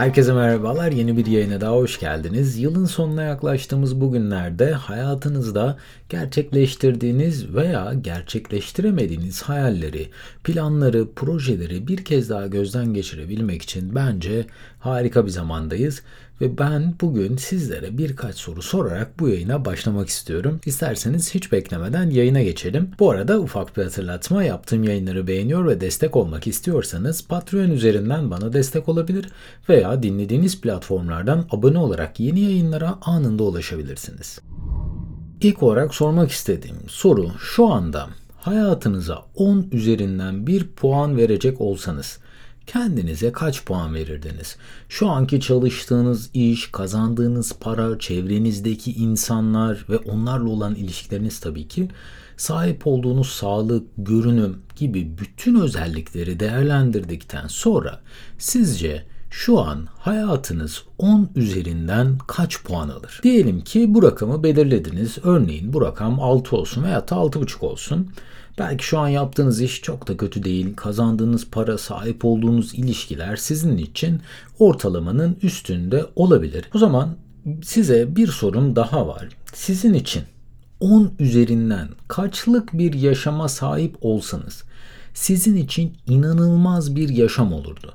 Herkese merhabalar. Yeni bir yayına daha hoş geldiniz. Yılın sonuna yaklaştığımız bu günlerde hayatınızda gerçekleştirdiğiniz veya gerçekleştiremediğiniz hayalleri, planları, projeleri bir kez daha gözden geçirebilmek için bence harika bir zamandayız ve ben bugün sizlere birkaç soru sorarak bu yayına başlamak istiyorum. İsterseniz hiç beklemeden yayına geçelim. Bu arada ufak bir hatırlatma yaptığım yayınları beğeniyor ve destek olmak istiyorsanız Patreon üzerinden bana destek olabilir veya dinlediğiniz platformlardan abone olarak yeni yayınlara anında ulaşabilirsiniz. İlk olarak sormak istediğim soru şu anda hayatınıza 10 üzerinden 1 puan verecek olsanız kendinize kaç puan verirdiniz? Şu anki çalıştığınız iş, kazandığınız para, çevrenizdeki insanlar ve onlarla olan ilişkileriniz tabii ki sahip olduğunuz sağlık, görünüm gibi bütün özellikleri değerlendirdikten sonra sizce şu an hayatınız 10 üzerinden kaç puan alır? Diyelim ki bu rakamı belirlediniz. Örneğin bu rakam 6 olsun veya 6,5 olsun. Belki şu an yaptığınız iş çok da kötü değil. Kazandığınız para, sahip olduğunuz ilişkiler sizin için ortalamanın üstünde olabilir. O zaman size bir sorum daha var. Sizin için 10 üzerinden kaçlık bir yaşama sahip olsanız sizin için inanılmaz bir yaşam olurdu.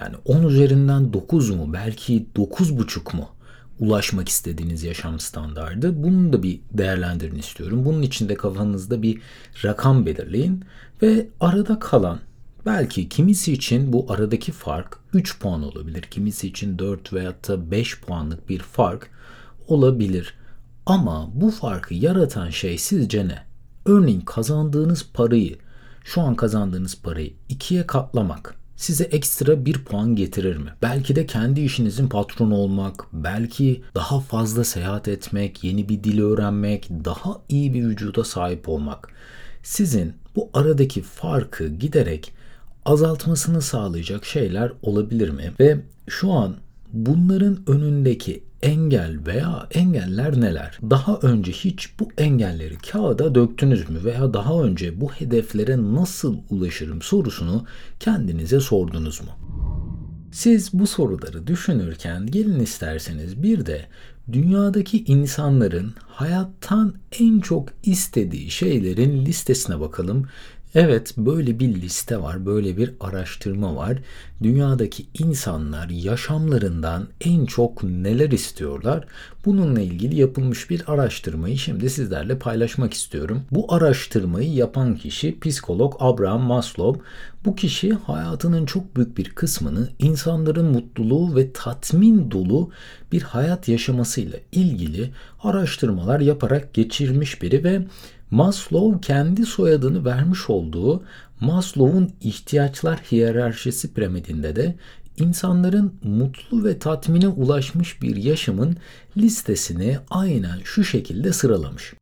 Yani 10 üzerinden 9 mu belki 9,5 mu ulaşmak istediğiniz yaşam standardı. Bunu da bir değerlendirin istiyorum. Bunun için de kafanızda bir rakam belirleyin ve arada kalan belki kimisi için bu aradaki fark 3 puan olabilir. Kimisi için 4 veya da 5 puanlık bir fark olabilir. Ama bu farkı yaratan şey sizce ne? Örneğin kazandığınız parayı, şu an kazandığınız parayı ikiye katlamak size ekstra bir puan getirir mi? Belki de kendi işinizin patronu olmak, belki daha fazla seyahat etmek, yeni bir dil öğrenmek, daha iyi bir vücuda sahip olmak. Sizin bu aradaki farkı giderek azaltmasını sağlayacak şeyler olabilir mi? Ve şu an bunların önündeki engel veya engeller neler? Daha önce hiç bu engelleri kağıda döktünüz mü veya daha önce bu hedeflere nasıl ulaşırım sorusunu kendinize sordunuz mu? Siz bu soruları düşünürken gelin isterseniz bir de dünyadaki insanların hayattan en çok istediği şeylerin listesine bakalım Evet, böyle bir liste var, böyle bir araştırma var. Dünyadaki insanlar yaşamlarından en çok neler istiyorlar? Bununla ilgili yapılmış bir araştırmayı şimdi sizlerle paylaşmak istiyorum. Bu araştırmayı yapan kişi psikolog Abraham Maslow. Bu kişi hayatının çok büyük bir kısmını insanların mutluluğu ve tatmin dolu bir hayat yaşamasıyla ilgili araştırmalar yaparak geçirmiş biri ve Maslow kendi soyadını vermiş olduğu Maslow'un ihtiyaçlar hiyerarşisi piramidinde de insanların mutlu ve tatmine ulaşmış bir yaşamın listesini aynen şu şekilde sıralamış.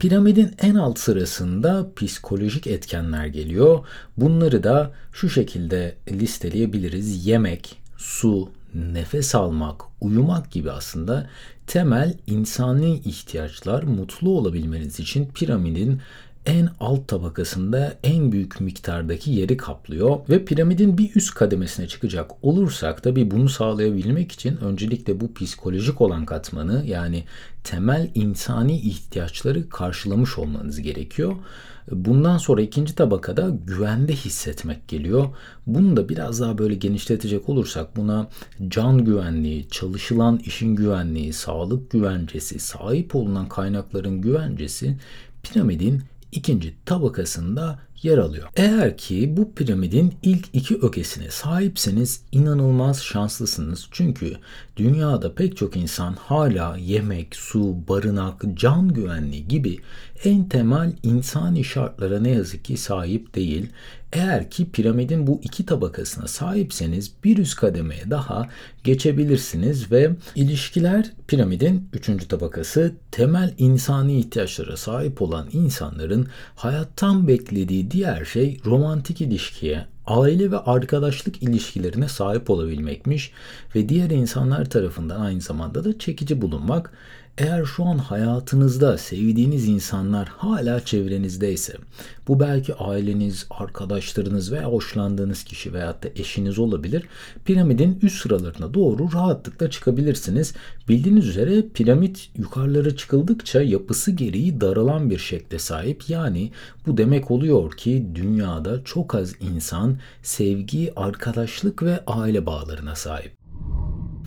Piramidin en alt sırasında psikolojik etkenler geliyor. Bunları da şu şekilde listeleyebiliriz. Yemek, su, nefes almak, uyumak gibi aslında temel insani ihtiyaçlar mutlu olabilmeniz için piramidin en alt tabakasında en büyük miktardaki yeri kaplıyor ve piramidin bir üst kademesine çıkacak olursak tabi bunu sağlayabilmek için öncelikle bu psikolojik olan katmanı yani temel insani ihtiyaçları karşılamış olmanız gerekiyor. Bundan sonra ikinci tabakada güvende hissetmek geliyor. Bunu da biraz daha böyle genişletecek olursak buna can güvenliği, çalışılan işin güvenliği, sağlık güvencesi, sahip olunan kaynakların güvencesi piramidin ikinci tabakasında yer alıyor. Eğer ki bu piramidin ilk iki ögesine sahipseniz inanılmaz şanslısınız. Çünkü dünyada pek çok insan hala yemek, su, barınak, can güvenliği gibi en temel insani şartlara ne yazık ki sahip değil. Eğer ki piramidin bu iki tabakasına sahipseniz bir üst kademeye daha geçebilirsiniz ve ilişkiler piramidin üçüncü tabakası temel insani ihtiyaçlara sahip olan insanların hayattan beklediği diğer şey romantik ilişkiye, aile ve arkadaşlık ilişkilerine sahip olabilmekmiş ve diğer insanlar tarafından aynı zamanda da çekici bulunmak. Eğer şu an hayatınızda sevdiğiniz insanlar hala çevrenizdeyse, bu belki aileniz, arkadaşlarınız veya hoşlandığınız kişi veyahut da eşiniz olabilir. Piramidin üst sıralarına doğru rahatlıkla çıkabilirsiniz. Bildiğiniz üzere piramit yukarılara çıkıldıkça yapısı gereği daralan bir şekle sahip. Yani bu demek oluyor ki dünyada çok az insan sevgi, arkadaşlık ve aile bağlarına sahip.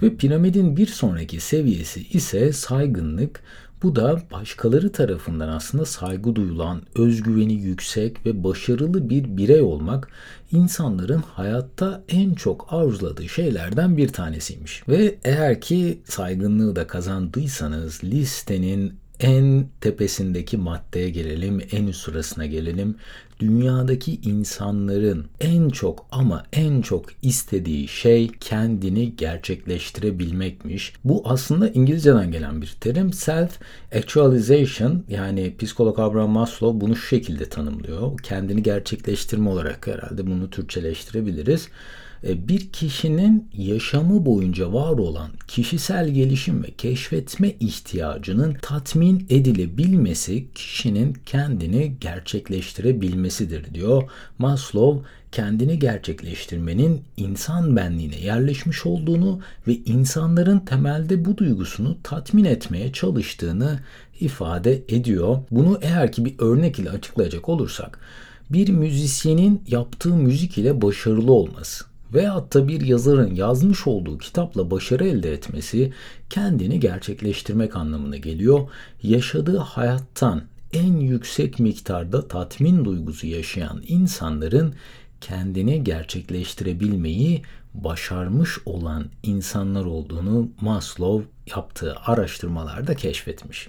Ve piramidin bir sonraki seviyesi ise saygınlık. Bu da başkaları tarafından aslında saygı duyulan, özgüveni yüksek ve başarılı bir birey olmak insanların hayatta en çok arzuladığı şeylerden bir tanesiymiş. Ve eğer ki saygınlığı da kazandıysanız listenin en tepesindeki maddeye gelelim, en üst sırasına gelelim. Dünyadaki insanların en çok ama en çok istediği şey kendini gerçekleştirebilmekmiş. Bu aslında İngilizceden gelen bir terim. Self actualization yani psikolog Abraham Maslow bunu şu şekilde tanımlıyor. Kendini gerçekleştirme olarak herhalde bunu Türkçeleştirebiliriz. E, bir kişinin yaşamı boyunca var olan kişisel gelişim ve keşfetme ihtiyacının tatmin edilebilmesi kişinin kendini gerçekleştirebilmesidir diyor. Maslow kendini gerçekleştirmenin insan benliğine yerleşmiş olduğunu ve insanların temelde bu duygusunu tatmin etmeye çalıştığını ifade ediyor. Bunu eğer ki bir örnek ile açıklayacak olursak bir müzisyenin yaptığı müzik ile başarılı olması veyahut da bir yazarın yazmış olduğu kitapla başarı elde etmesi kendini gerçekleştirmek anlamına geliyor. Yaşadığı hayattan en yüksek miktarda tatmin duygusu yaşayan insanların kendini gerçekleştirebilmeyi başarmış olan insanlar olduğunu Maslow yaptığı araştırmalarda keşfetmiş.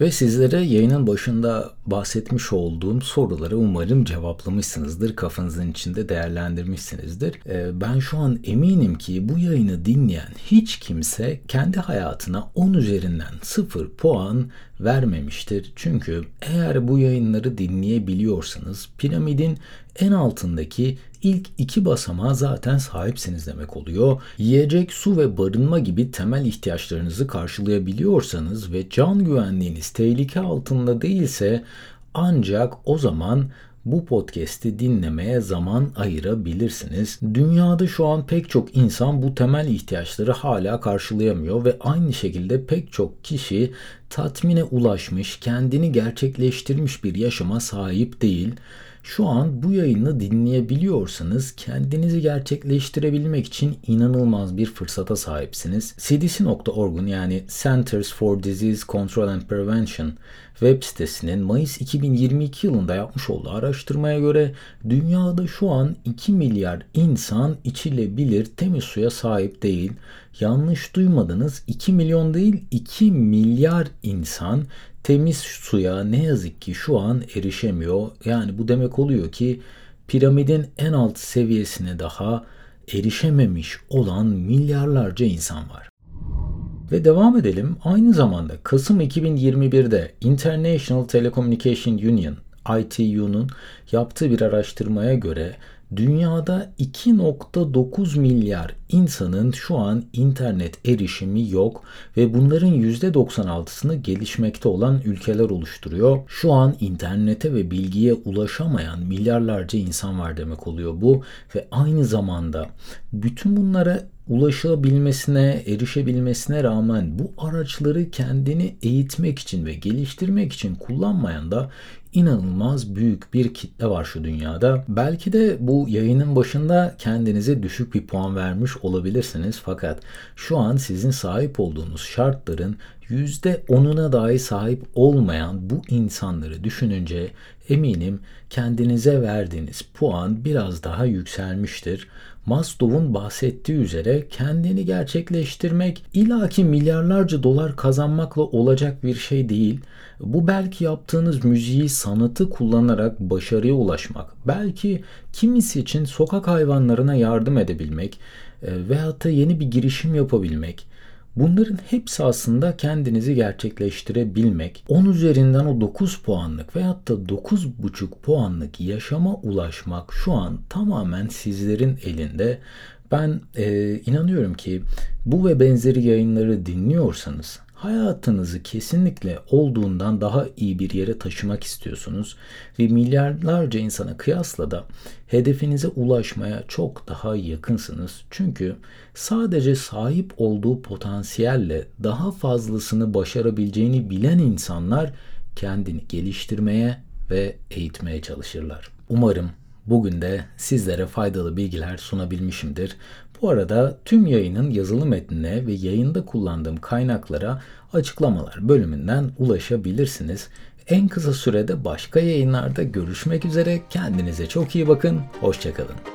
Ve sizlere yayının başında bahsetmiş olduğum soruları umarım cevaplamışsınızdır. Kafanızın içinde değerlendirmişsinizdir. Ee, ben şu an eminim ki bu yayını dinleyen hiç kimse kendi hayatına 10 üzerinden 0 puan vermemiştir. Çünkü eğer bu yayınları dinleyebiliyorsanız piramidin en altındaki ilk iki basamağa zaten sahipsiniz demek oluyor. Yiyecek, su ve barınma gibi temel ihtiyaçlarınızı karşılayabiliyorsanız ve can güvenliğiniz tehlike altında değilse ancak o zaman bu podcast'i dinlemeye zaman ayırabilirsiniz. Dünyada şu an pek çok insan bu temel ihtiyaçları hala karşılayamıyor ve aynı şekilde pek çok kişi tatmine ulaşmış, kendini gerçekleştirmiş bir yaşama sahip değil. Şu an bu yayını dinleyebiliyorsanız kendinizi gerçekleştirebilmek için inanılmaz bir fırsata sahipsiniz. CDC.org'un yani Centers for Disease Control and Prevention web sitesinin Mayıs 2022 yılında yapmış olduğu araştırmaya göre dünyada şu an 2 milyar insan içilebilir temiz suya sahip değil. Yanlış duymadınız 2 milyon değil 2 milyar insan temiz suya ne yazık ki şu an erişemiyor. Yani bu demek oluyor ki piramidin en alt seviyesine daha erişememiş olan milyarlarca insan var. Ve devam edelim. Aynı zamanda Kasım 2021'de International Telecommunication Union ITU'nun yaptığı bir araştırmaya göre Dünyada 2.9 milyar insanın şu an internet erişimi yok ve bunların %96'sını gelişmekte olan ülkeler oluşturuyor. Şu an internete ve bilgiye ulaşamayan milyarlarca insan var demek oluyor bu ve aynı zamanda bütün bunlara ulaşabilmesine, erişebilmesine rağmen bu araçları kendini eğitmek için ve geliştirmek için kullanmayan da inanılmaz büyük bir kitle var şu dünyada. Belki de bu yayının başında kendinize düşük bir puan vermiş olabilirsiniz fakat şu an sizin sahip olduğunuz şartların %10'una dahi sahip olmayan bu insanları düşününce eminim kendinize verdiğiniz puan biraz daha yükselmiştir. Maslow'un bahsettiği üzere kendini gerçekleştirmek ilaki milyarlarca dolar kazanmakla olacak bir şey değil. Bu belki yaptığınız müziği, sanatı kullanarak başarıya ulaşmak, belki kimisi için sokak hayvanlarına yardım edebilmek e, veyahut da yeni bir girişim yapabilmek, Bunların hepsi aslında kendinizi gerçekleştirebilmek. 10 üzerinden o 9 puanlık veyahut da 9,5 puanlık yaşama ulaşmak şu an tamamen sizlerin elinde. Ben e, inanıyorum ki bu ve benzeri yayınları dinliyorsanız hayatınızı kesinlikle olduğundan daha iyi bir yere taşımak istiyorsunuz ve milyarlarca insana kıyasla da hedefinize ulaşmaya çok daha yakınsınız. Çünkü sadece sahip olduğu potansiyelle daha fazlasını başarabileceğini bilen insanlar kendini geliştirmeye ve eğitmeye çalışırlar. Umarım bugün de sizlere faydalı bilgiler sunabilmişimdir. Bu arada tüm yayının yazılı metnine ve yayında kullandığım kaynaklara açıklamalar bölümünden ulaşabilirsiniz. En kısa sürede başka yayınlarda görüşmek üzere. Kendinize çok iyi bakın. Hoşçakalın.